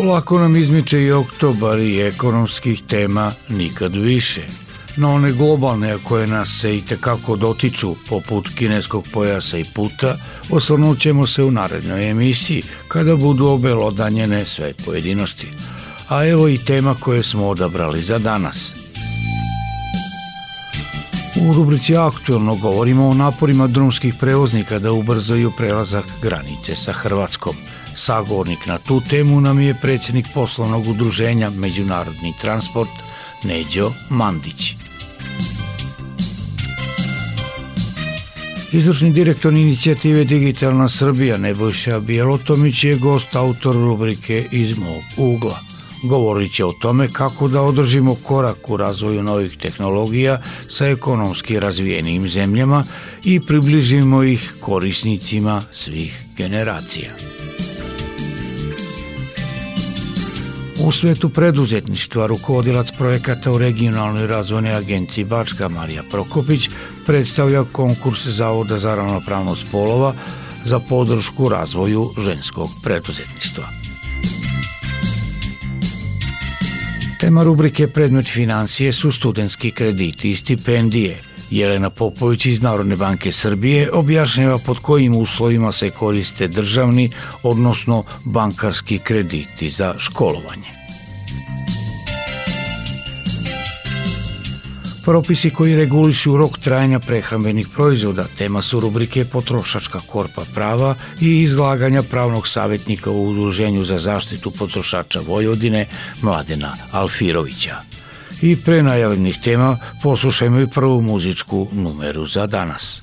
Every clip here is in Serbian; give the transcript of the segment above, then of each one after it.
Polako nam izmiče i oktobar i ekonomskih tema nikad više. No one globalne koje nas se i tekako dotiču, poput kineskog pojasa i puta, osvrnut ćemo se u narednoj emisiji, kada budu obelodanjene sve pojedinosti. A evo i tema koje smo odabrali za danas – U rubrici Aktualno govorimo o naporima drumskih prevoznika da ubrzaju prelazak granice sa Hrvatskom. Sagovornik na tu temu nam je predsjednik poslovnog udruženja Međunarodni transport Neđo Mandić. Izvršni direktor inicijative Digitalna Srbija Nebojša Bjelotomić je gost autor rubrike Iz mog ugla. Govorit će o tome kako da održimo korak u razvoju novih tehnologija sa ekonomski razvijenim zemljama i približimo ih korisnicima svih generacija. U svetu preduzetništva rukovodilac projekata u regionalnoj razvojnoj agenciji Bačka Marija Prokopić predstavlja konkurs Zavoda za ravnopravnost polova za podršku razvoju ženskog preduzetništva. Tema rubrike Predmet financije su studentski krediti i stipendije. Jelena Popović iz Narodne banke Srbije objašnjava pod kojim uslovima se koriste državni, odnosno bankarski krediti za školovanje. Propisi koji regulišu rok trajanja prehrambenih proizvoda tema su rubrike Potrošačka korpa prava i izlaganja pravnog savjetnika u Udruženju za zaštitu potrošača Vojvodine Mladena Alfirovića. I pre najavljenih tema poslušajmo i prvu muzičku numeru za danas.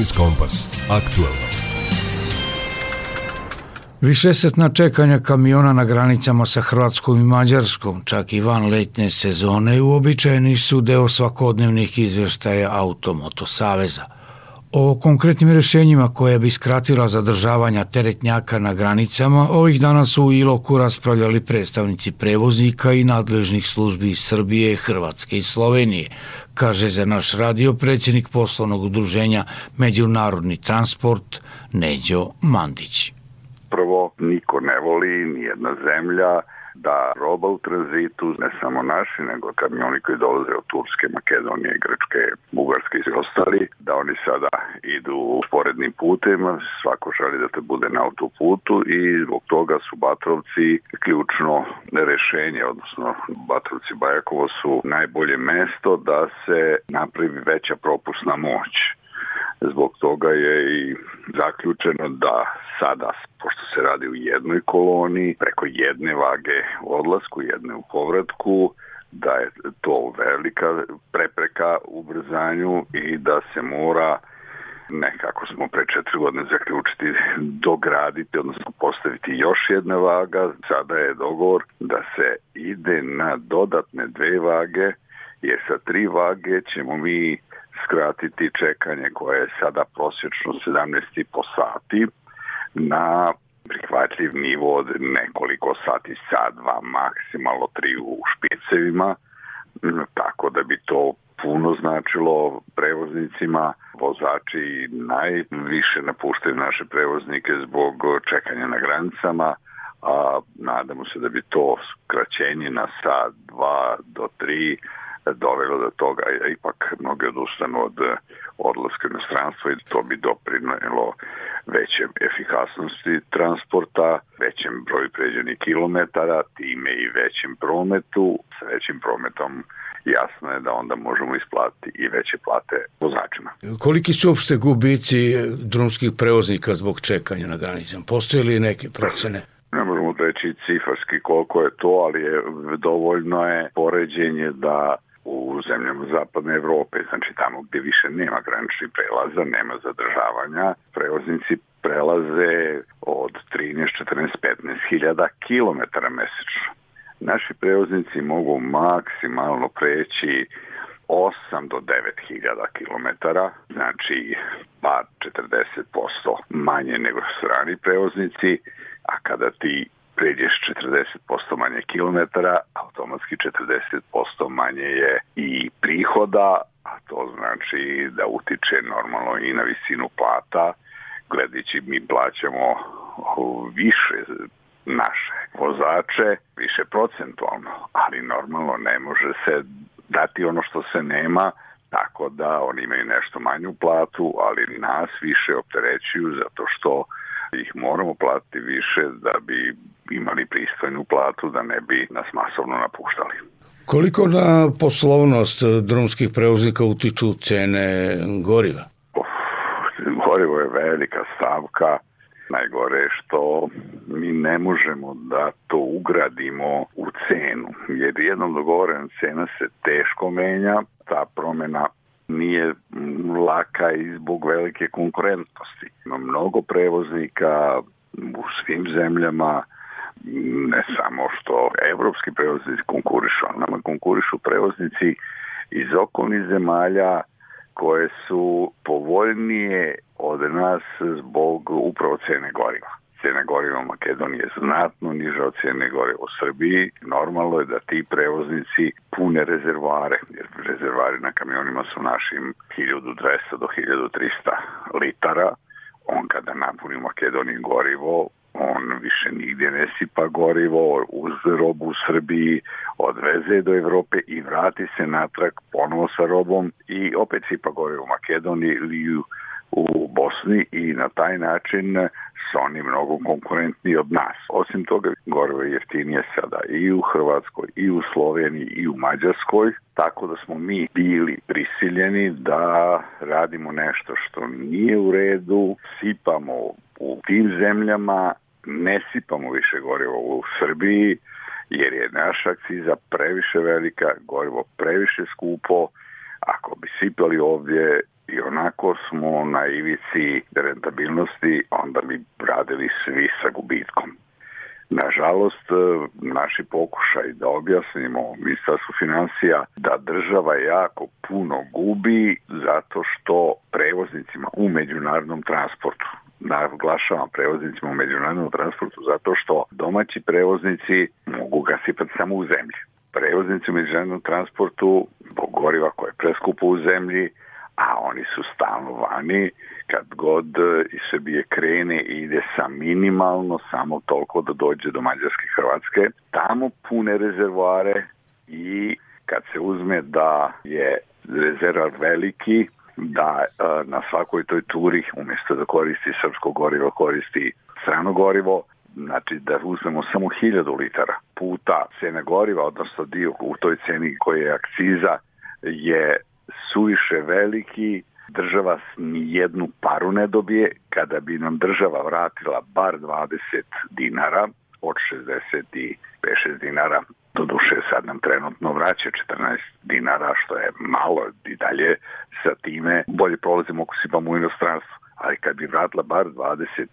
Biznis Kompas. Aktualno. Višesetna čekanja kamiona na granicama sa Hrvatskom i Mađarskom, čak i van letnje sezone, uobičajeni su deo svakodnevnih izveštaja Automoto Saveza – O konkretnim rešenjima koja bi skratila zadržavanja teretnjaka na granicama, ovih dana su u Iloku raspravljali predstavnici prevoznika i nadležnih službi Srbije, Hrvatske i Slovenije, kaže za naš radio predsjednik poslovnog udruženja Međunarodni transport Neđo Mandić. Prvo, niko ne voli, nijedna zemlja, da roba u tranzitu, ne samo naši, nego kamioni koji dolaze od Turske, Makedonije, Grčke, Bugarske i ostali, da oni sada idu sporednim putem, svako želi da te bude na autoputu i zbog toga su Batrovci ključno rešenje, odnosno Batrovci Bajakovo su najbolje mesto da se napravi veća propusna moć. Zbog toga je i zaključeno da sada, pošto se radi u jednoj koloni, preko jedne vage u odlasku, jedne u povratku, da je to velika prepreka u brzanju i da se mora nekako smo pre četiri godine zaključiti dograditi, odnosno postaviti još jedna vaga. Sada je dogovor da se ide na dodatne dve vage, jer sa tri vage ćemo mi skratiti čekanje koje je sada prosječno 17,5 sati na prihvatljiv nivo od nekoliko sati, sat, dva, maksimalno tri u špicevima, tako da bi to puno značilo prevoznicima. Vozači najviše napuštaju naše prevoznike zbog čekanja na granicama, a nadamo se da bi to skraćenje na sat, dva do tri dovelo do toga, a ipak mnogi odustanu od odlaska u inostranstvo i to bi doprinelo većem efikasnosti transporta, većem broju pređenih kilometara, time i većem prometu. Sa većim prometom jasno je da onda možemo isplatiti i veće plate vozačima. Koliki su uopšte gubici drumskih prevoznika zbog čekanja na granicama? Postoje li neke procene? Ne možemo reći cifarski koliko je to, ali je dovoljno je poređenje da u zemljama zapadne Evrope, znači tamo gde više nema graničnih prelaza, nema zadržavanja, prevoznici prelaze od 13, 14, 15 hiljada kilometara mesečno. Naši prevoznici mogu maksimalno preći 8 do 9 hiljada kilometara, znači pa 40% manje nego strani prevoznici, a kada ti pređeš 40% manje kilometara, automatski 40% manje je i prihoda, a to znači da utiče normalno i na visinu plata, gledajući mi plaćamo više naše vozače, više procentualno, ali normalno ne može se dati ono što se nema, tako da oni imaju nešto manju platu, ali nas više opterećuju zato što ih moramo platiti više da bi imali pristojnu platu, da ne bi nas masovno napuštali. Koliko na poslovnost drumskih prevoznika utiču cene goriva? Uf, gorivo je velika stavka. Najgore što mi ne možemo da to ugradimo u cenu, jer jednom dogovorena cena se teško menja, ta promena nije laka i zbog velike konkurentnosti. Ima mnogo prevoznika u svim zemljama, ne samo što evropski prevoznici konkurišu, nama konkurišu prevoznici iz okolnih zemalja koje su povoljnije od nas zbog upravo cene goriva cena goriva u Makedoniji je znatno niža od cene goriva u Srbiji. Normalno je da ti prevoznici pune rezervare, jer rezervari na kamionima su našim 1200 do 1300 litara. On kada napuni Makedoniji gorivo, on više nigdje ne sipa gorivo, uz robu u Srbiji, odveze do Evrope i vrati se natrag ponovo sa robom i opet sipa gorivo u Makedoniji ili u Bosni i na taj način su oni mnogo konkurentniji od nas. Osim toga, gorivo je jeftinije sada i u Hrvatskoj, i u Sloveniji, i u Mađarskoj, tako da smo mi bili prisiljeni da radimo nešto što nije u redu, sipamo u tim zemljama, ne sipamo više gorivo u Srbiji, jer je naša akciza previše velika, gorivo previše skupo, ako bi sipali ovdje i onako smo na ivici rentabilnosti, onda bi radili svi sa gubitkom. Nažalost, naši pokušaj da objasnimo ministarstvu financija da država jako puno gubi zato što prevoznicima u međunarodnom transportu naglašavam prevoznicima u međunarodnom transportu zato što domaći prevoznici mogu ga sipati samo u zemlji. Prevoznici u međunarodnom transportu zbog goriva koje je preskupo u zemlji, a oni su stalno vani, kad god iz Srbije krene i ide sa minimalno samo toliko da dođe do Mađarske i Hrvatske, tamo pune rezervoare i kad se uzme da je rezervar veliki, da na svakoj toj turi umesto da koristi srpsko gorivo koristi strano gorivo, znači da uzmemo samo 1000 litara puta cene goriva, odnosno dio u toj ceni koja je akciza je suviše veliki, država ni jednu paru ne dobije, kada bi nam država vratila bar 20 dinara od 65-6 dinara, do duše sad nam trenutno vraća 14 dinara, što je malo i dalje sa time bolje prolazimo ako sipamo u inostranstvu. Ali kad bi vratila bar 20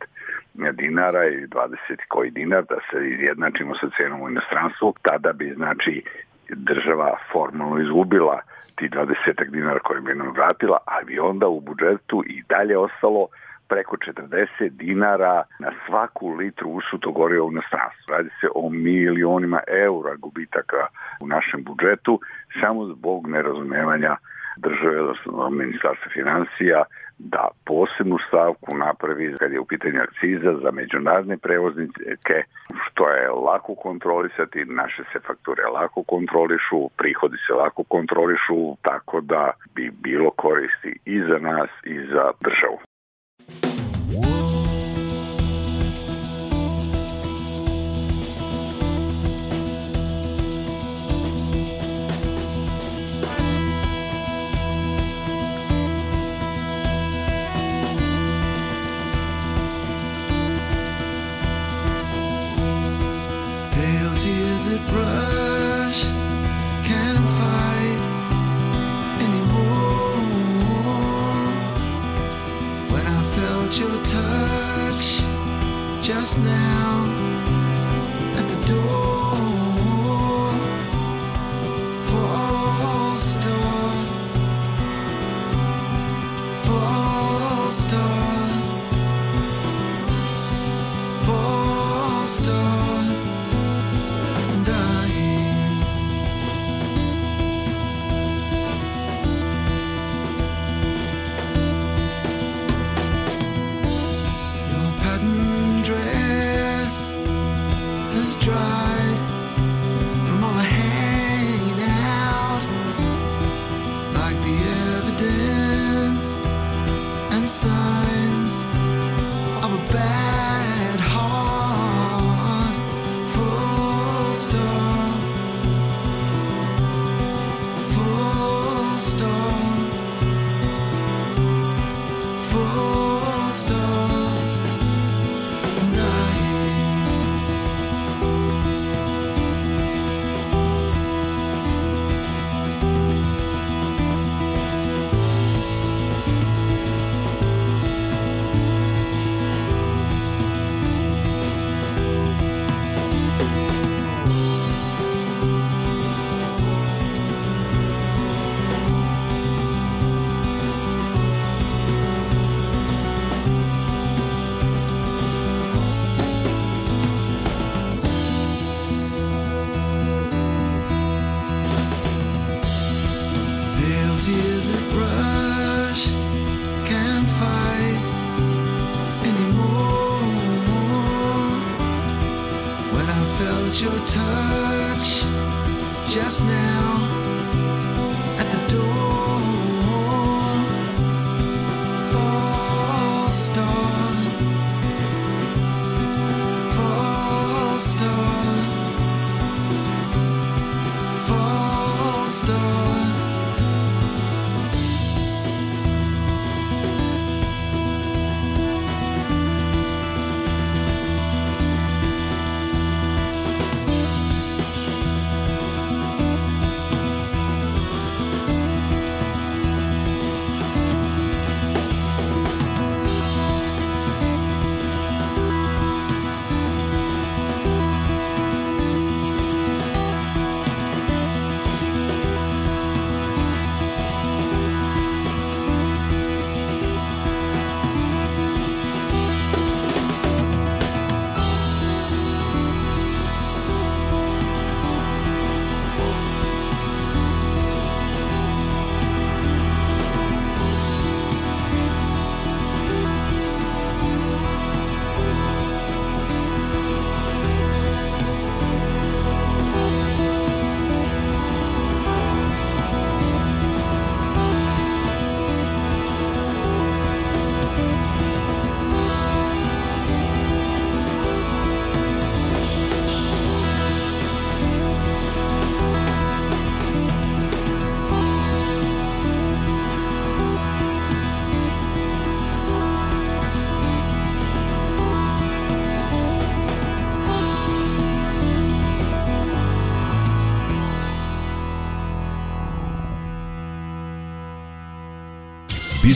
dinara i 20 koji dinar da se izjednačimo sa cenom u inostranstvu, tada bi znači država formalno izgubila ti 20 dinara koje bi nam vratila, ali bi onda u budžetu i dalje ostalo preko 40 dinara na svaku litru usuto goriva u inostranstvu. Radi se o milionima eura gubitaka u našem budžetu samo zbog nerazumevanja države, odnosno ministarstva financija, da posebnu stavku napravi kad je u pitanju akciza za međunarodne prevoznike, što je lako kontrolisati, naše se fakture lako kontrolišu, prihodi se lako kontrolišu, tako da bi bilo koristi i za nas i za državu. now.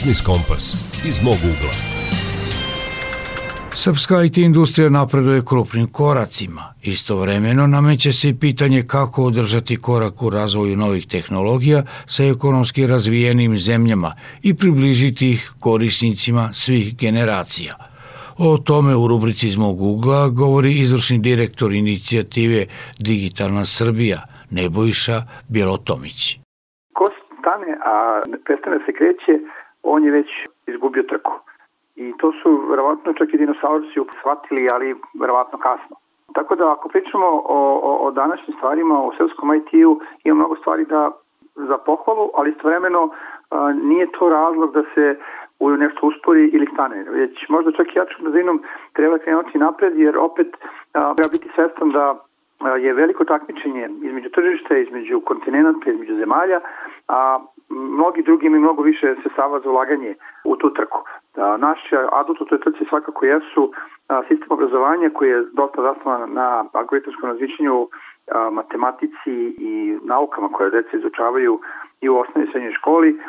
Biznis Kompas iz mog ugla. Srpska IT industrija napreduje krupnim koracima. Istovremeno nameće se i pitanje kako održati korak u razvoju novih tehnologija sa ekonomski razvijenim zemljama i približiti ih korisnicima svih generacija. O tome u rubrici iz mog ugla govori izvršni direktor inicijative Digitalna Srbija, Nebojša Bjelotomić. Ko stane, a prestane da se kreće, on je već izgubio trku. I to su verovatno čak i dinosaurci shvatili, ali verovatno kasno. Tako da ako pričamo o, o, o današnjim stvarima, o selskom IT-u, ima mnogo stvari da za pohvalu, ali istovremeno a, nije to razlog da se u nešto uspori ili stane. Već možda čak i jačom brzinom treba krenuti napred, jer opet a, treba biti svestan da je veliko takmičenje između tržišta, između kontinenta, između zemalja, a mnogi drugi imaju mnogo više sredstava za ulaganje u tu trku. Da, naš adut u toj trci svakako jesu sistem obrazovanja koji je dosta zasnovan na algoritamskom različenju matematici i naukama koje deca izučavaju i u osnovnoj i srednjoj školi,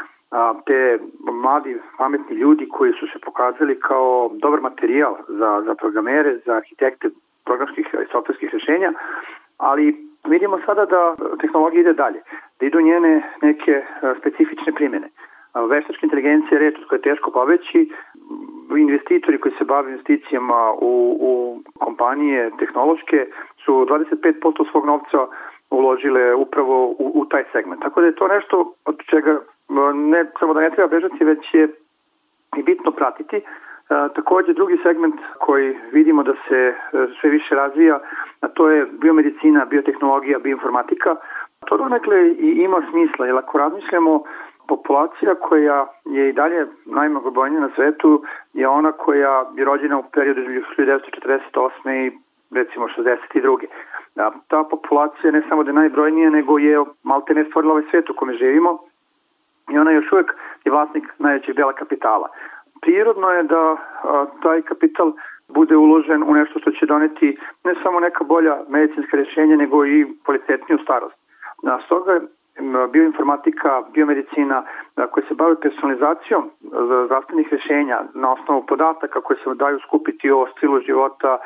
te mladi pametni ljudi koji su se pokazali kao dobar materijal za, za programere, za arhitekte programskih i softverskih rešenja, ali vidimo sada da tehnologija ide dalje, da idu njene neke e, specifične primjene. Veštačka inteligencija je reč od koje je teško pobeći, investitori koji se bave investicijama u, u kompanije tehnološke su 25% svog novca uložile upravo u, u taj segment. Tako da je to nešto od čega e, ne samo da ne treba bežati, već je i bitno pratiti. Takođe drugi segment koji vidimo da se e, sve više razvija, a to je biomedicina, biotehnologija, bioinformatika. To donekle i ima smisla, jer ako razmišljamo populacija koja je i dalje najmnogobrojnija na svetu je ona koja je rođena u periodu 1948. i recimo 62. Da, ta populacija ne samo da je najbrojnija, nego je malte ne stvorila ovaj svet u kome živimo i ona još uvek je vlasnik najvećeg dela kapitala. Prirodno je da a, taj kapital bude uložen u nešto što će doneti ne samo neka bolja medicinska rješenja, nego i kvalitetniju starost. Na stoga bioinformatika, biomedicina koje se bave personalizacijom zdravstvenih rešenja na osnovu podataka koje se daju skupiti o stilu života,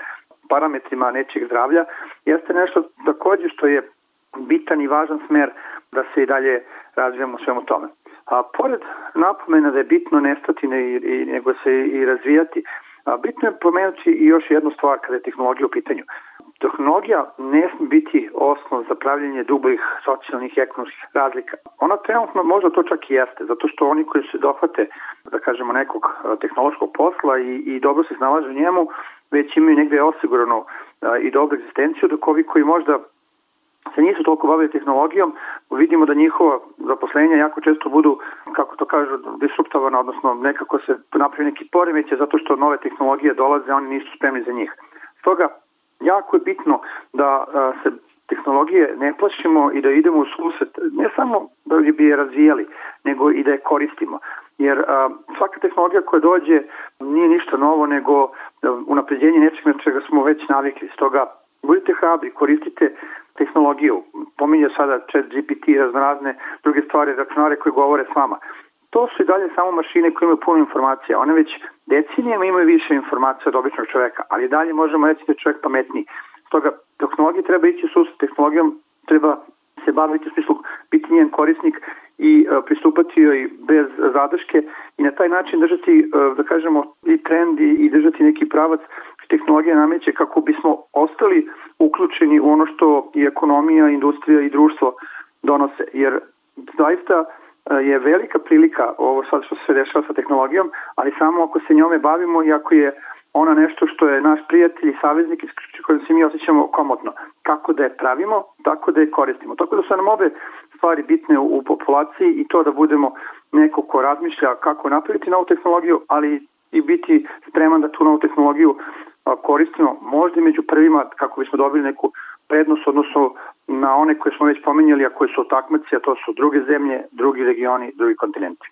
parametrima nečeg zdravlja, jeste nešto takođe što je bitan i važan smer da se i dalje razvijamo u svemu tome. A pored napomena da je bitno nestati ne, i, nego se i razvijati, a, bitno je pomenuti i još jednu stvar kada je tehnologija u pitanju. Tehnologija ne sme biti osnov za pravljenje dubojih socijalnih i ekonomskih razlika. Ona trenutno možda to čak i jeste, zato što oni koji se dohvate, da kažemo, nekog tehnološkog posla i, i dobro se snalaže njemu, već imaju negde osigurano i dobru egzistenciju, dok ovi koji možda se nisu toliko bavili tehnologijom, vidimo da njihova zaposlenja jako često budu, kako to kažu, disruptovana, odnosno nekako se napravi neki poremeće zato što nove tehnologije dolaze, oni nisu spremni za njih. Stoga, jako je bitno da se tehnologije ne plašimo i da idemo u susret, ne samo da bi je razvijali, nego i da je koristimo. Jer a, svaka tehnologija koja dođe nije ništa novo, nego unapređenje nečega čega smo već navikli. Stoga budite hrabri, koristite tehnologiju. Pominje sada chat GPT, raznorazne druge stvari, računare koje govore s vama. To su i dalje samo mašine koje imaju puno informacija. One već decenijama imaju više informacija od običnog čoveka, ali dalje možemo reći da je čovjek pametniji. Stoga, tehnologija treba ići sus, tehnologijom treba se baviti u smislu biti njen korisnik i uh, pristupati joj bez zadrške i na taj način držati, uh, da kažemo, i trend i, i držati neki pravac tehnologija nameće kako bismo ostali uključeni u ono što i ekonomija, industrija i društvo donose. Jer zaista e, je velika prilika ovo sad što se dešava sa tehnologijom, ali samo ako se njome bavimo i ako je ona nešto što je naš prijatelj i saveznik s kojim se mi osjećamo komotno. Kako da je pravimo, tako da je koristimo. Tako da su nam obe stvari bitne u, u populaciji i to da budemo neko ko razmišlja kako napraviti novu tehnologiju, ali i biti spreman da tu novu tehnologiju koristimo možda među prvima kako bismo dobili neku prednost odnosno na one koje smo već pomenjali, a koje su takmaci, a to su druge zemlje, drugi regioni, drugi kontinenti.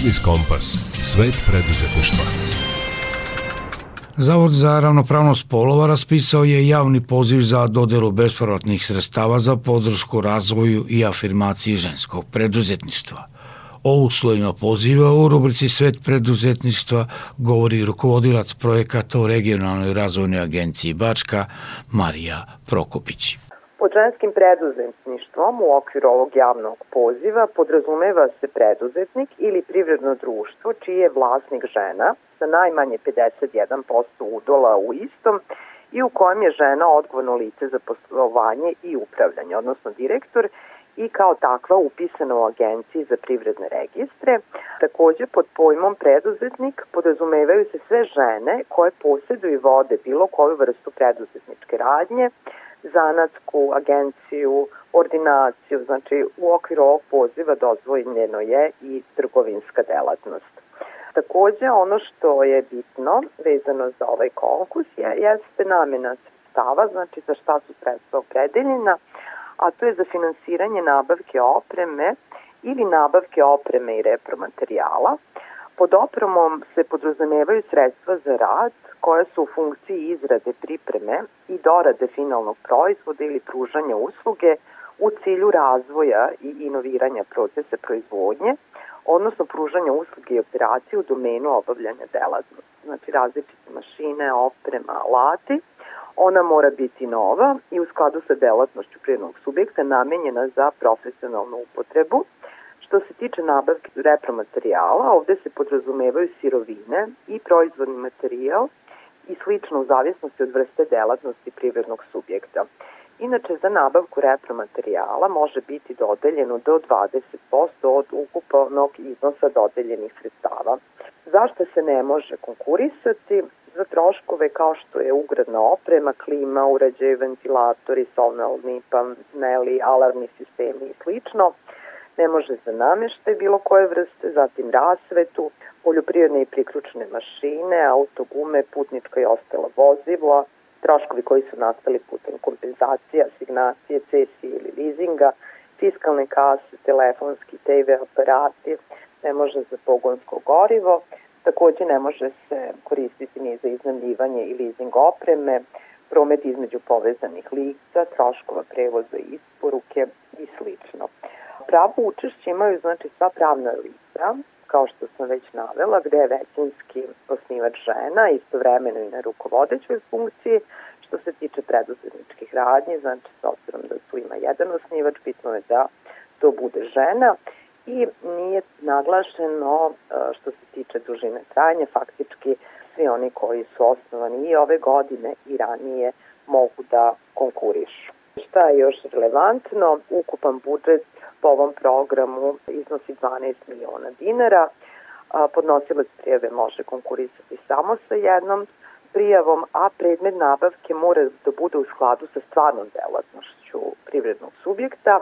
Biznis Kompas. Svet preduzetništva. Zavod za ravnopravnost polova raspisao je javni poziv za dodelu bespovratnih sredstava za podršku razvoju i afirmaciji ženskog preduzetništva. O uslovima poziva u rubrici Svet preduzetništva govori rukovodilac projekata u regionalnoj razvojnoj agenciji Bačka Marija Prokopić. Pod ženskim preduzetništvom u okviru ovog javnog poziva podrazumeva se preduzetnik ili privredno društvo čiji je vlasnik žena sa najmanje 51% udola u istom i u kojem je žena odgovorno lice za poslovanje i upravljanje, odnosno direktor i kao takva upisana u agenciji za privredne registre. Takođe, pod pojmom preduzetnik podrazumevaju se sve žene koje posjeduju i vode bilo koju vrstu preduzetničke radnje, zanatsku agenciju, ordinaciju, znači u okviru ovog poziva dozvoljeno je i trgovinska delatnost. Takođe, ono što je bitno vezano za ovaj konkurs je, jeste namena sredstava, znači za šta su sredstva opredeljena, a to je za finansiranje nabavke opreme ili nabavke opreme i repromaterijala. Pod opremom se podrazumevaju sredstva za rad koja su u funkciji izrade pripreme i dorade finalnog proizvoda ili pružanja usluge u cilju razvoja i inoviranja procesa proizvodnje, odnosno pružanja usluge i operacije u domenu obavljanja delatnosti. Znači različite mašine, oprema, alati. Ona mora biti nova i u skladu sa delatnošću prirodnog subjekta namenjena za profesionalnu upotrebu. Što se tiče nabavke repromaterijala, ovde se podrazumevaju sirovine i proizvodni materijal i slično u zavisnosti od vrste delatnosti privrednog subjekta. Inače, za nabavku repromaterijala može biti dodeljeno do 20% od ukupnog iznosa dodeljenih sredstava. Zašto se ne može konkurisati? Za troškove kao što je ugradna oprema, klima, uređaj, ventilatori, solnalni paneli, alarmni sistemi i slično. Ne može za nameštaj bilo koje vrste, zatim rasvetu, poljoprivredne i priključne mašine, autogume, putnička i ostala vozila, troškovi koji su nastali putem kompenzacija, asignacije, cesije ili leasinga, fiskalne kase, telefonski, TV aparati, ne može za pogonsko gorivo, takođe ne može se koristiti ni za iznajmljivanje i leasing opreme, promet između povezanih lica, troškova prevoza i isporuke i slično. Pravo učešće imaju znači sva pravna lica, kao što sam već navela, gde je većinski osnivač žena, istovremeno i na rukovodećoj funkciji, što se tiče preduzetničkih radnji, znači s obzirom da tu ima jedan osnivač, bitno je da to bude žena i nije naglašeno e, što se tiče dužine trajanja, faktički svi oni koji su osnovani i ove godine i ranije mogu da konkurišu. Šta je još relevantno? Ukupan budžet po ovom programu iznosi 12 miliona dinara. Podnosilac prijave može konkurisati samo sa jednom prijavom, a predmet nabavke mora da bude u skladu sa stvarnom delatnošću privrednog subjekta.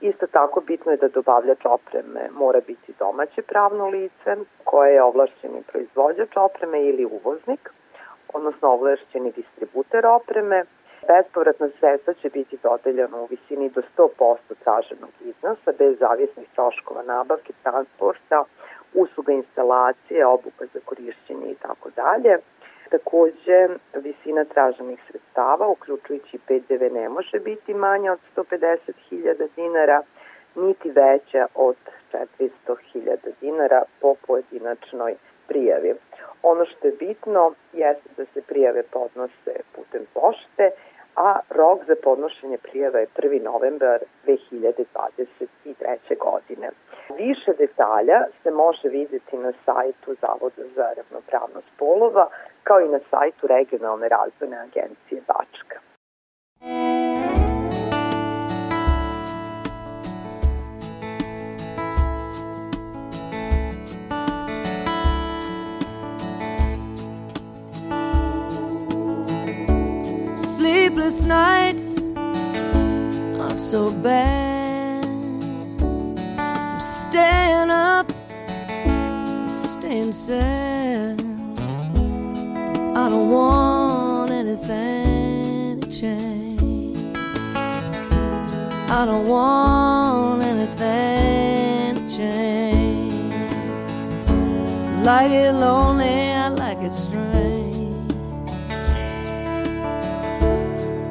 Isto tako bitno je da dobavljač opreme mora biti domaće pravno lice koje je ovlašćeni proizvođač opreme ili uvoznik, odnosno ovlašćeni distributer opreme, Bespovratna sredstva će biti dodeljena u visini do 100% traženog iznosa, bez zavisnih troškova nabavke, transporta, usluga instalacije, obuka za korišćenje i tako dalje. Takođe, visina traženih sredstava, uključujući PDV, ne može biti manja od 150.000 dinara, niti veća od 400.000 dinara po pojedinačnoj prijavi. Ono što je bitno jeste da se prijave podnose putem pošte a rok za podnošenje prijava je 1. novembar 2023. godine. Više detalja se može videti na sajtu Zavoda za ravnopravnost polova, kao i na sajtu Regionalne razvojne agencije Bačka. Sleepless nights aren't so bad. I'm staying up, I'm staying sad. I don't want anything to change. I don't want anything to change. Like it lonely,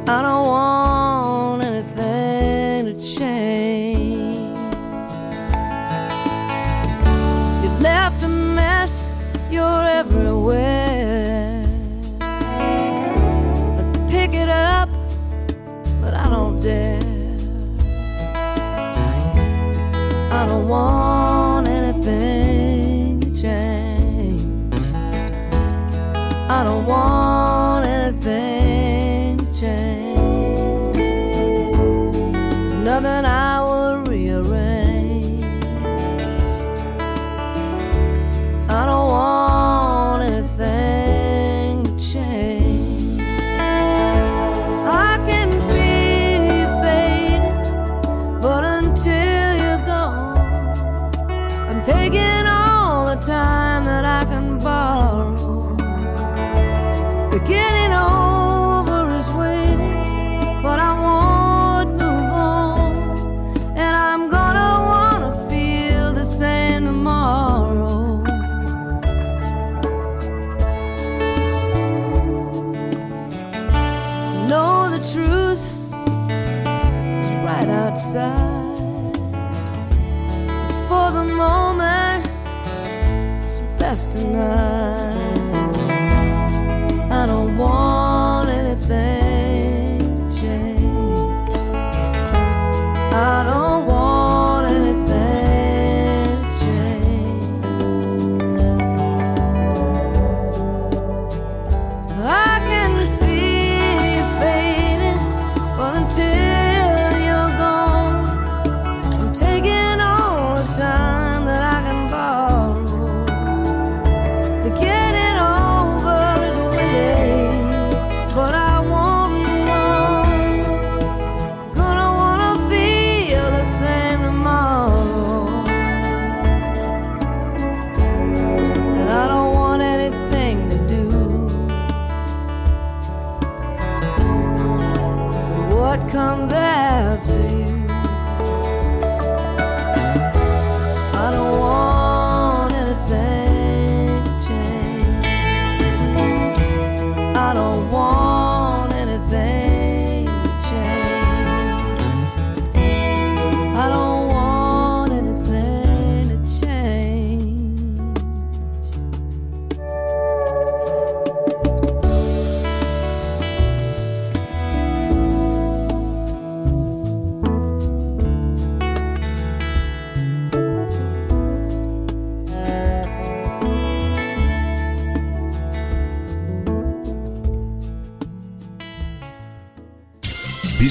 I don't want anything to change. You left a mess, you're everywhere. But pick it up, but I don't dare. I don't want anything to change. I don't want it's best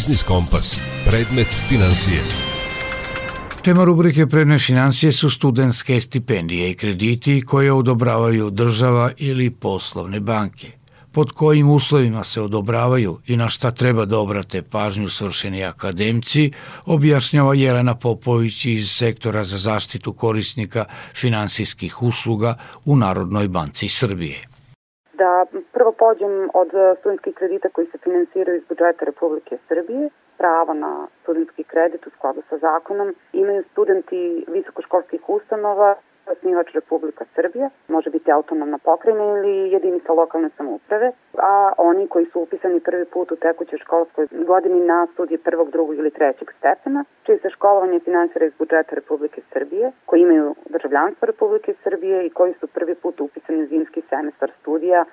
Biznis Kompas. Predmet financije. Tema rubrike Predne financije su studentske stipendije i krediti koje odobravaju država ili poslovne banke. Pod kojim uslovima se odobravaju i na šta treba da obrate pažnju svršeni akademci, objašnjava Jelena Popović iz sektora za zaštitu korisnika finansijskih usluga u Narodnoj banci Srbije. Da prvo pođem od e, studentskih kredita koji se finansiraju iz budžeta Republike Srbije. Pravo na studentski kredit u skladu sa zakonom imaju studenti visokoškolskih ustanova, osnivač Republika Srbija, može biti autonomna pokrajina ili jedinica lokalne samouprave, a oni koji su upisani prvi put u tekućoj školskoj godini na studije prvog, drugog ili trećeg stepena, čije se školovanje finansira iz budžeta Republike Srbije, koji imaju državljanstvo Republike Srbije i koji su prvi put upisani u zimski semestar studija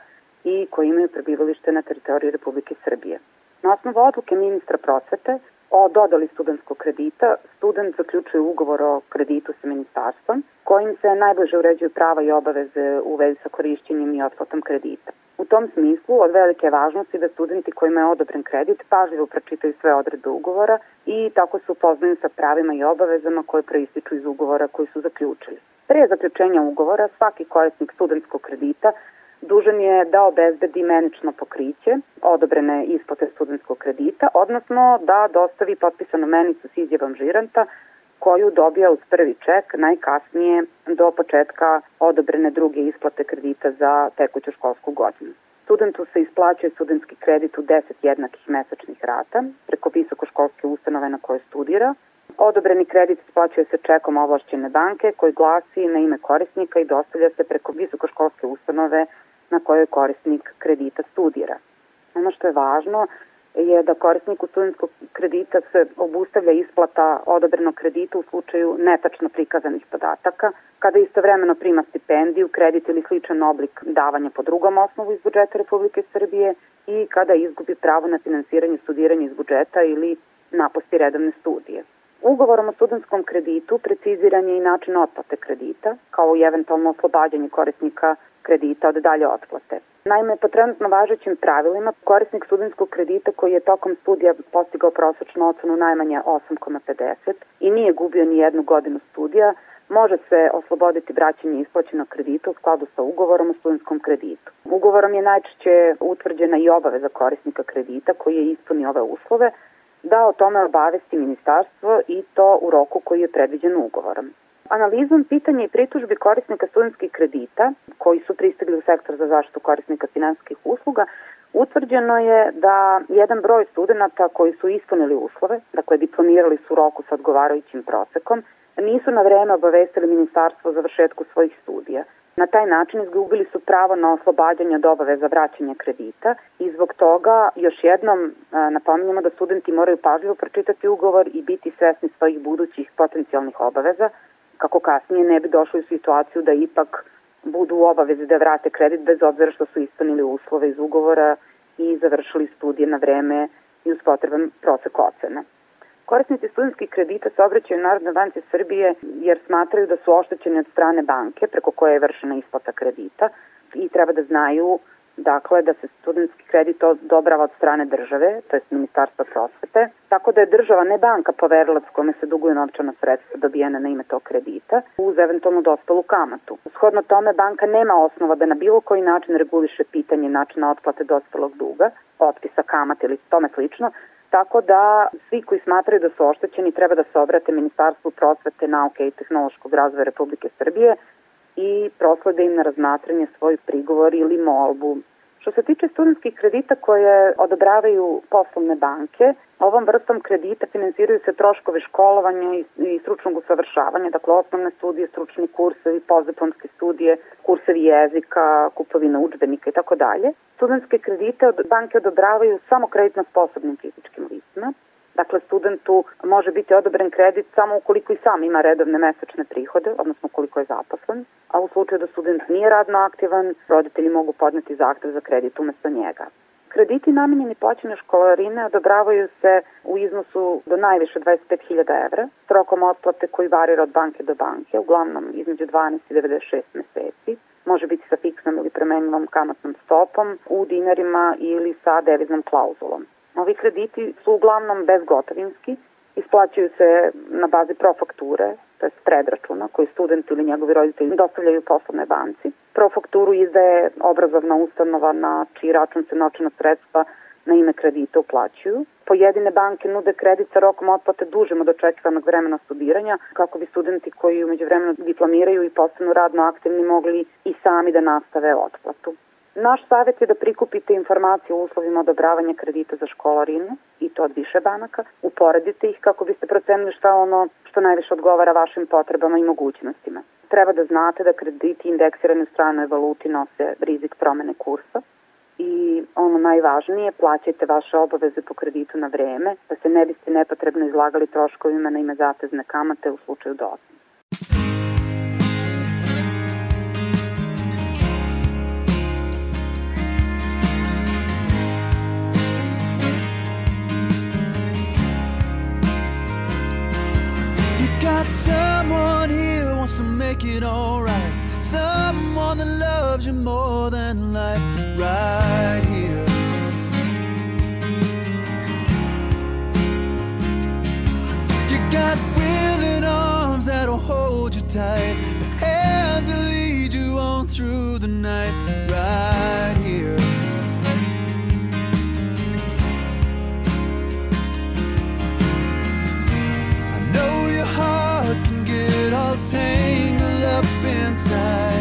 i koji imaju prebivalište na teritoriji Republike Srbije. Na osnovu odluke ministra prosvete o dodali studentskog kredita, student zaključuje ugovor o kreditu sa ministarstvom, kojim se najbliže uređuju prava i obaveze u vezi sa korišćenjem i otplatom kredita. U tom smislu, od velike važnosti da studenti kojima je odobren kredit pažljivo pročitaju sve odredbe ugovora i tako se upoznaju sa pravima i obavezama koje proističu iz ugovora koji su zaključili. Pre zaključenja ugovora svaki korisnik studentskog kredita dužan je da obezbedi menično pokriće odobrene isplate studentskog kredita, odnosno da dostavi potpisanu menicu s izjavom žiranta koju dobija uz prvi ček najkasnije do početka odobrene druge isplate kredita za tekuću školsku godinu. Studentu se isplaćuje studentski kredit u 10 jednakih mesečnih rata preko visokoškolske ustanove na kojoj studira. Odobreni kredit isplaćuje se čekom ovlašćene banke koji glasi na ime korisnika i dostavlja se preko visokoškolske ustanove na kojoj korisnik kredita studira. Ono što je važno je da korisniku studentskog kredita se obustavlja isplata odobrenog kredita u slučaju netačno prikazanih podataka, kada istovremeno prima stipendiju, kredit ili sličan oblik davanja po drugom osnovu iz budžeta Republike Srbije i kada izgubi pravo na finansiranje studiranja iz budžeta ili napusti redovne studije. Ugovorom o studentskom kreditu preciziran je i način otplate kredita, kao i eventualno oslobađanje korisnika kredita od dalje otplate. Naime, po trenutno važećim pravilima, korisnik studentskog kredita koji je tokom studija postigao prosečnu ocenu najmanje 8,50 i nije gubio ni jednu godinu studija, može se osloboditi vraćanje isplaćenog kredita u skladu sa ugovorom o studentskom kreditu. Ugovorom je najčešće utvrđena i obaveza korisnika kredita koji je ispunio ove uslove da o tome obavesti ministarstvo i to u roku koji je predviđen ugovorom. Analizom pitanja i pritužbi korisnika studentskih kredita koji su pristigli u sektor za zaštitu korisnika finansijskih usluga, utvrđeno je da jedan broj studenta koji su ispunili uslove, dakle diplomirali su u roku sa odgovarajućim prosekom, nisu na vreme obavestili ministarstvo o završetku svojih studija. Na taj način izgubili su pravo na oslobađanje od obaveza vraćanja kredita i zbog toga još jednom e, napominjamo da studenti moraju pažljivo pročitati ugovor i biti svesni svojih budućih potencijalnih obaveza kako kasnije ne bi došli u situaciju da ipak budu u obavezi da vrate kredit bez obzira što su ispunili uslove iz ugovora i završili studije na vreme i uz potreban prosek ocena. Korisnici studentskih kredita se obraćaju Narodnoj banci Srbije jer smatraju da su oštećeni od strane banke preko koje je vršena isplata kredita i treba da znaju dakle da se studentski kredit odobrava od strane države, to je Ministarstva prosvete, tako da je država, ne banka, poverilac kome se duguju novčana sredstva dobijena na ime tog kredita, uz eventualnu dospelu kamatu. Shodno tome, banka nema osnova da na bilo koji način reguliše pitanje načina otplate dospelog duga, otpisa kamate ili tome slično, Tako da svi koji smatraju da su oštećeni treba da se obrate Ministarstvu prosvete, nauke i tehnološkog razvoja Republike Srbije i proslede im na razmatranje svoj prigovor ili molbu. Što se tiče studentskih kredita koje odobravaju poslovne banke, ovom vrstom kredita finansiraju se troškovi školovanja i, stručnog usavršavanja, dakle osnovne studije, stručni kursevi, postdiplomske studije, kursevi jezika, kupovina učbenika i tako dalje. Studentske kredite od banke odobravaju samo kreditno sposobnim fizičkim licima, Dakle, studentu može biti odobren kredit samo ukoliko i sam ima redovne mesečne prihode, odnosno ukoliko je zaposlen, a u slučaju da student nije radno aktivan, roditelji mogu podneti zahtev za kredit umesto njega. Krediti namenjeni plaćanju školarine odobravaju se u iznosu do najviše 25.000 evra, s rokom otplate koji varira od banke do banke, uglavnom između 12 i 96 meseci. Može biti sa fiksnom ili premenjivom kamatnom stopom u dinarima ili sa deviznom klauzulom. Ovi krediti su uglavnom bezgotovinski, isplaćuju se na bazi profakture, to je predračuna koji student ili njegovi roditelji dostavljaju poslovne banci. Profakturu izdaje obrazovna ustanova na čiji račun se novčana sredstva na ime kredita uplaćuju. Pojedine banke nude kredit sa rokom otplate dužem od očekivanog vremena studiranja kako bi studenti koji umeđu vremena diplomiraju i postanu radno aktivni mogli i sami da nastave otplatu. Naš savjet je da prikupite informacije o uslovima odobravanja kredita za školarinu i to od više banaka, uporedite ih kako biste procenili šta ono što najviše odgovara vašim potrebama i mogućnostima. Treba da znate da krediti indeksirani u stranoj valuti nose rizik promene kursa i ono najvažnije, plaćajte vaše obaveze po kreditu na vreme, da se ne biste nepotrebno izlagali troškovima na ime zatezne kamate u slučaju dosne. Someone here wants to make it alright. Someone that loves you more than life, right here. You got willing arms that'll hold you tight, a hand to lead you on through the night, right tangled up inside.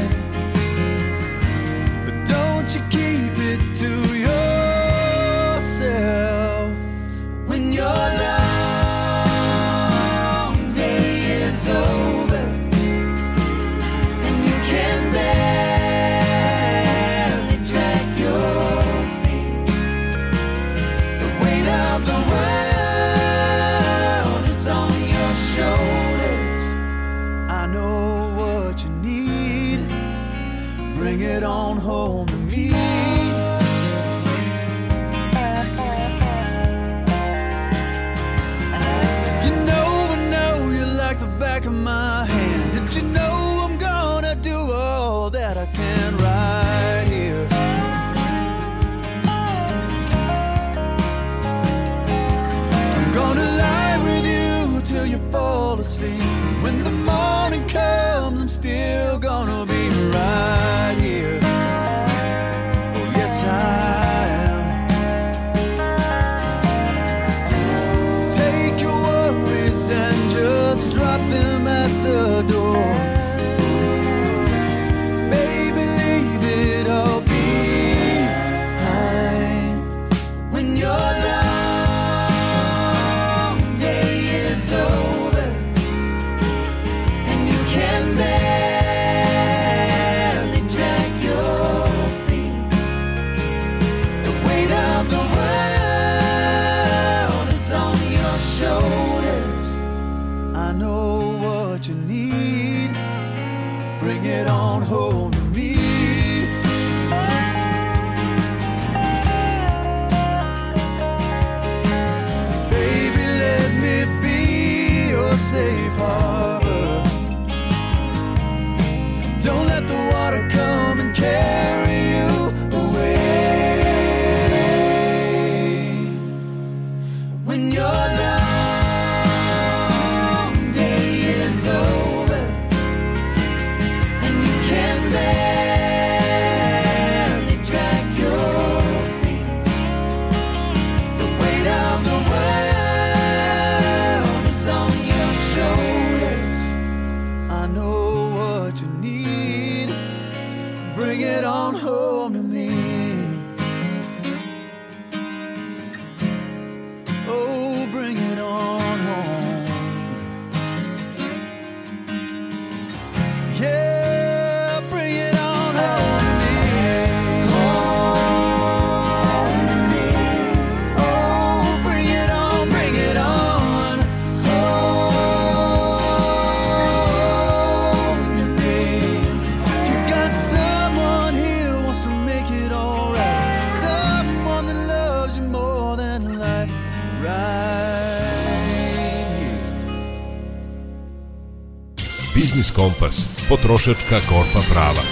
Biznis Kompas. Potrošačka korpa prava.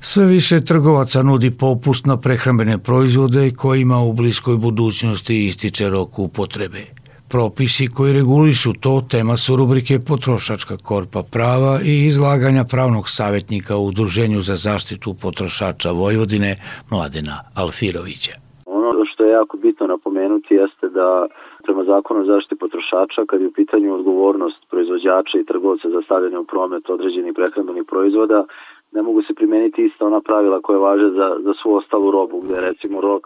Sve više trgovaca nudi popust na prehrambene proizvode kojima u bliskoj budućnosti ističe rok upotrebe. Propisi koji regulišu to tema su rubrike Potrošačka korpa prava i izlaganja pravnog savjetnika u Udruženju za zaštitu potrošača Vojvodine Mladena Alfirovića. Ono što je jako bitno napomenuti jeste da prema zakonu o zaštiti potrošača, kad je u pitanju odgovornost proizvođača i trgovca za stavljanje u promet određenih prehrambenih proizvoda, ne mogu se primeniti ista ona pravila koje važe za, za svu ostalu robu, gde je recimo rok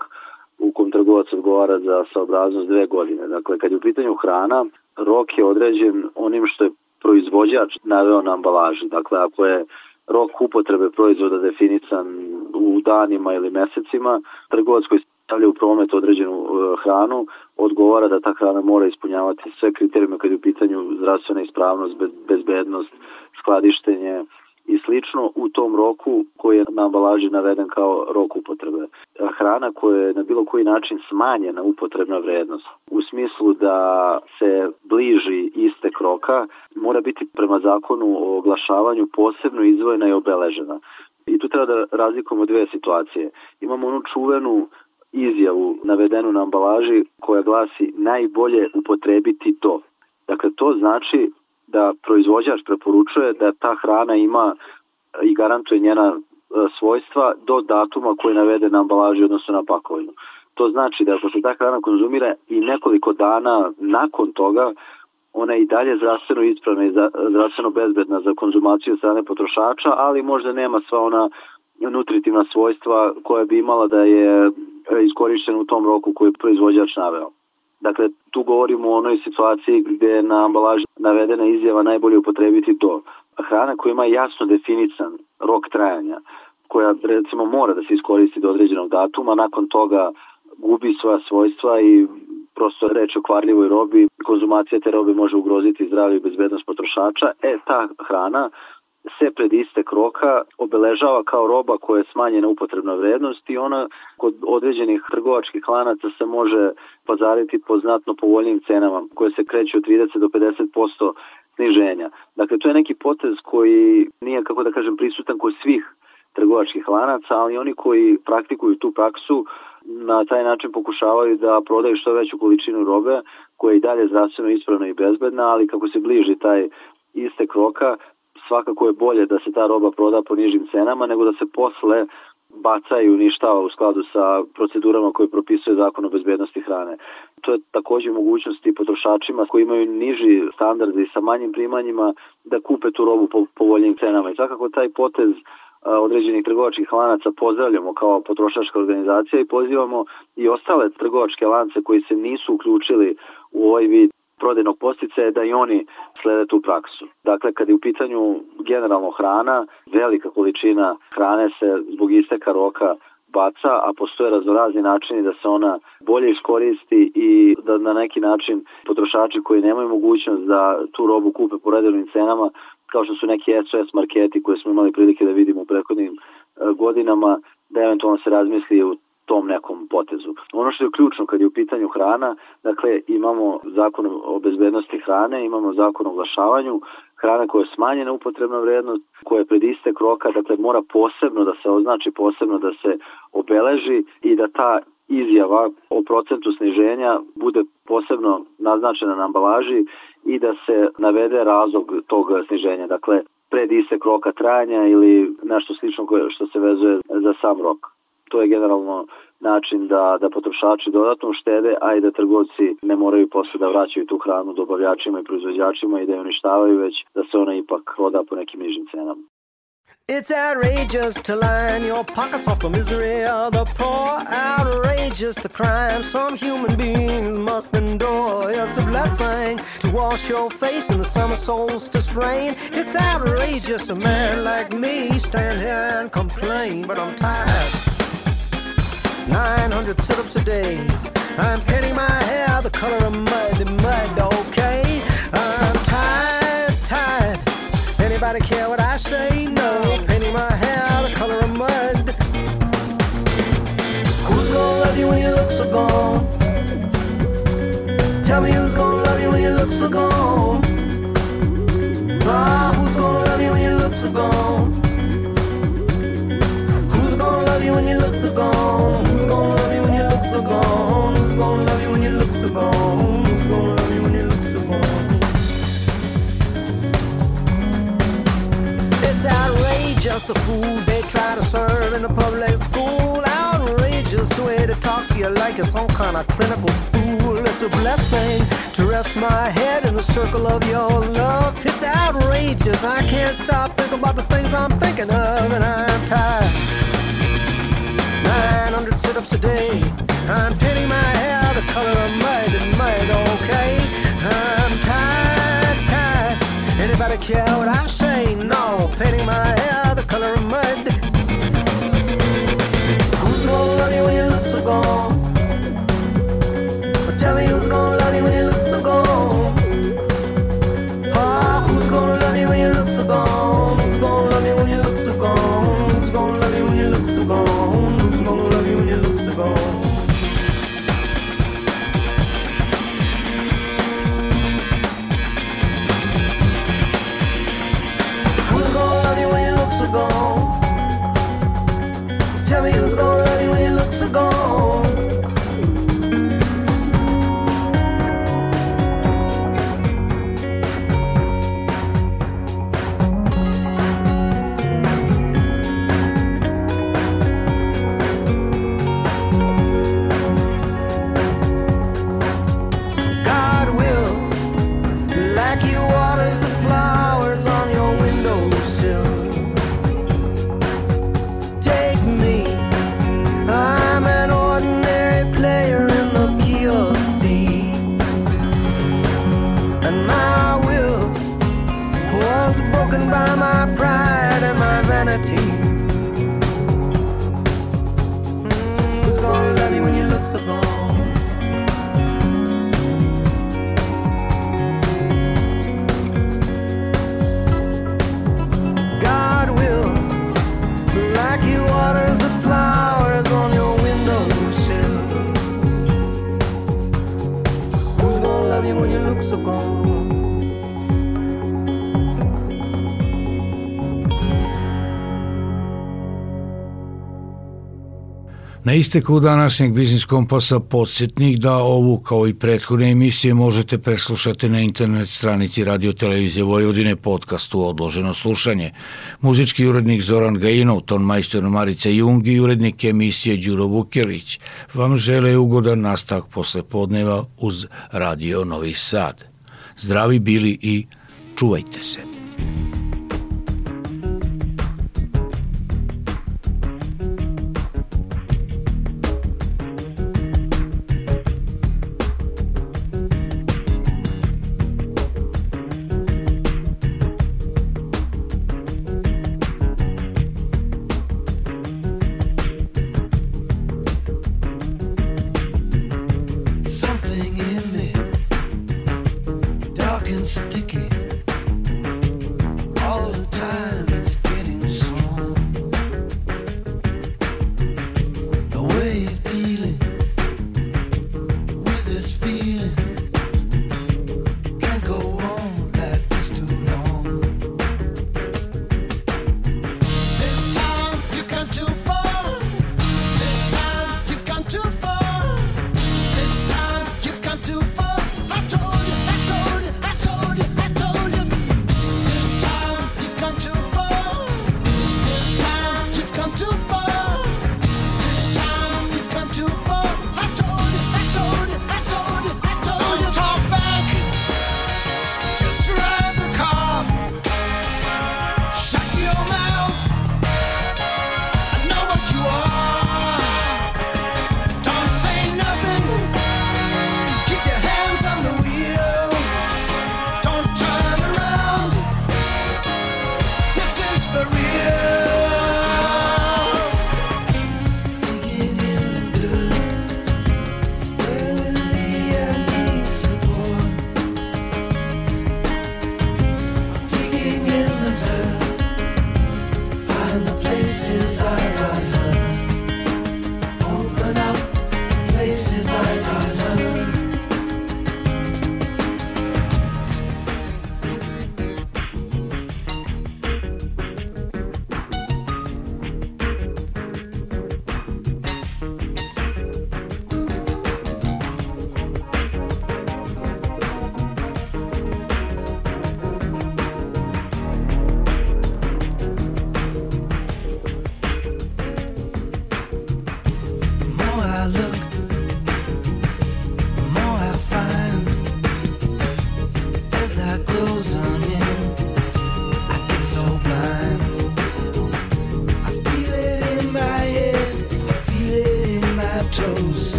u kom trgovac odgovara za saobraznost dve godine. Dakle, kad je u pitanju hrana, rok je određen onim što je proizvođač naveo na ambalaži. Dakle, ako je rok upotrebe proizvoda definisan u danima ili mesecima, trgovac koji stavlja u promet određenu e, hranu, odgovara da ta hrana mora ispunjavati sve kriterijume kad je u pitanju zdravstvena ispravnost, be- bezbednost, skladištenje i slično u tom roku koji je na ambalaži naveden kao rok upotrebe. Hrana koja je na bilo koji način smanjena upotrebna vrednost u smislu da se bliži istek roka mora biti prema zakonu o oglašavanju posebno izdvojena i obeležena. I tu treba da razlikujemo dve situacije. Imamo onu čuvenu izjavu navedenu na ambalaži koja glasi najbolje upotrebiti to. Dakle, to znači da proizvođač preporučuje da ta hrana ima i garantuje njena e, svojstva do datuma koji navede na ambalaži, odnosno na pakovanju. To znači da ako se ta hrana konzumira i nekoliko dana nakon toga, ona je i dalje zdravstveno ispravna i zdravstveno bezbedna za konzumaciju strane potrošača, ali možda nema sva ona nutritivna svojstva koja bi imala da je iskorišćena u tom roku koji je proizvođač naveo. Dakle, tu govorimo o onoj situaciji gde je na ambalaži navedena izjava najbolje upotrebiti to. Hrana koja ima jasno definisan rok trajanja, koja recimo mora da se iskoristi do određenog datuma, nakon toga gubi svoja svojstva i prosto reč o kvarljivoj robi, konzumacija te robe može ugroziti zdravlje i bezbednost potrošača, e ta hrana se pred istek roka obeležava kao roba koja je smanjena upotrebna vrednost i ona kod određenih trgovačkih lanaca se može pazariti po znatno povoljnijim cenama koje se kreću od 30 do 50% sniženja. Dakle, to je neki potez koji nije, kako da kažem, prisutan kod svih trgovačkih lanaca, ali oni koji praktikuju tu praksu na taj način pokušavaju da prodaju što veću količinu robe koja je i dalje zdravstveno ispravna i bezbedna, ali kako se bliži taj istek roka, svakako je bolje da se ta roba proda po nižim cenama nego da se posle baca i uništava u skladu sa procedurama koje propisuje zakon o bezbednosti hrane. To je takođe mogućnost i potrošačima koji imaju niži standard i sa manjim primanjima da kupe tu robu po povoljnim cenama. I svakako taj potez određenih trgovačkih lanaca pozdravljamo kao potrošačka organizacija i pozivamo i ostale trgovačke lance koji se nisu uključili u ovaj vid prodajnog posticaja da i oni slede tu praksu. Dakle, kad je u pitanju generalno hrana, velika količina hrane se zbog isteka roka baca, a postoje raznorazni načini da se ona bolje iskoristi i da na neki način potrošači koji nemaju mogućnost da tu robu kupe po redovnim cenama, kao što su neki SOS marketi koje smo imali prilike da vidimo u prethodnim e, godinama, da eventualno se razmisli u tom nekom potezu. Ono što je ključno kad je u pitanju hrana, dakle imamo zakon o bezbednosti hrane, imamo zakon o oglašavanju, hrana koja je smanjena upotrebna vrednost, koja je pred istek roka, dakle mora posebno da se označi, posebno da se obeleži i da ta izjava o procentu sniženja bude posebno naznačena na ambalaži i da se navede razlog tog sniženja. Dakle, pred istek roka trajanja ili nešto slično što se vezuje za sam rok. To je generalno način da, da potrošači dodatno uštede, a i da trgovci ne moraju posle da vraćaju tu hranu dobavljačima i proizvođačima i da je uništavaju, već da se ona ipak proda po nekim nižim cenama. It's outrageous to line your pockets off the misery of the poor. Outrageous the crime some human beings must endure. It's a blessing to wash your face in the summer solstice rain. It's outrageous a man like me stand here and complain, but I'm tired. 900 sit-ups a day. I'm painting my hair the color of mud, mud, okay? I'm tired, tired. Anybody care what I say? No. Painting my hair the color of mud. Who's gonna love you when you look so gone? Tell me who's gonna love you when you look so gone? Ah, who's gonna love you when you look so gone? Who's gonna love you when you look so gone? So gone? Who's gonna love you when you look so gone? Who's gonna love you when you look so gone? It's outrageous the food they try to serve in the public school. Outrageous way to talk to you like you're some kind of clinical fool. It's a blessing to rest my head in the circle of your love. It's outrageous. I can't stop thinking about the things I'm thinking of, and I'm tired. 900 sit-ups a day. I'm pinning my hair the color of mud and mud, okay? I'm tired, tired. Anybody care what I say? No, painting my hair the color of mud. Who's gonna love you when you look so gone? Tell me who's gonna love you when you look Na isteku današnjeg Biznis Kompasa podsjetnik da ovu kao i prethodne emisije možete preslušati na internet stranici Radio Televizije Vojvodine podcastu Odloženo slušanje. Muzički urednik Zoran Gajinov, ton majstor Marica Jung i urednik emisije Đuro Vukelić vam žele ugodan nastavak posle podneva uz Radio Novi Sad. Zdravi bili i čuvajte se.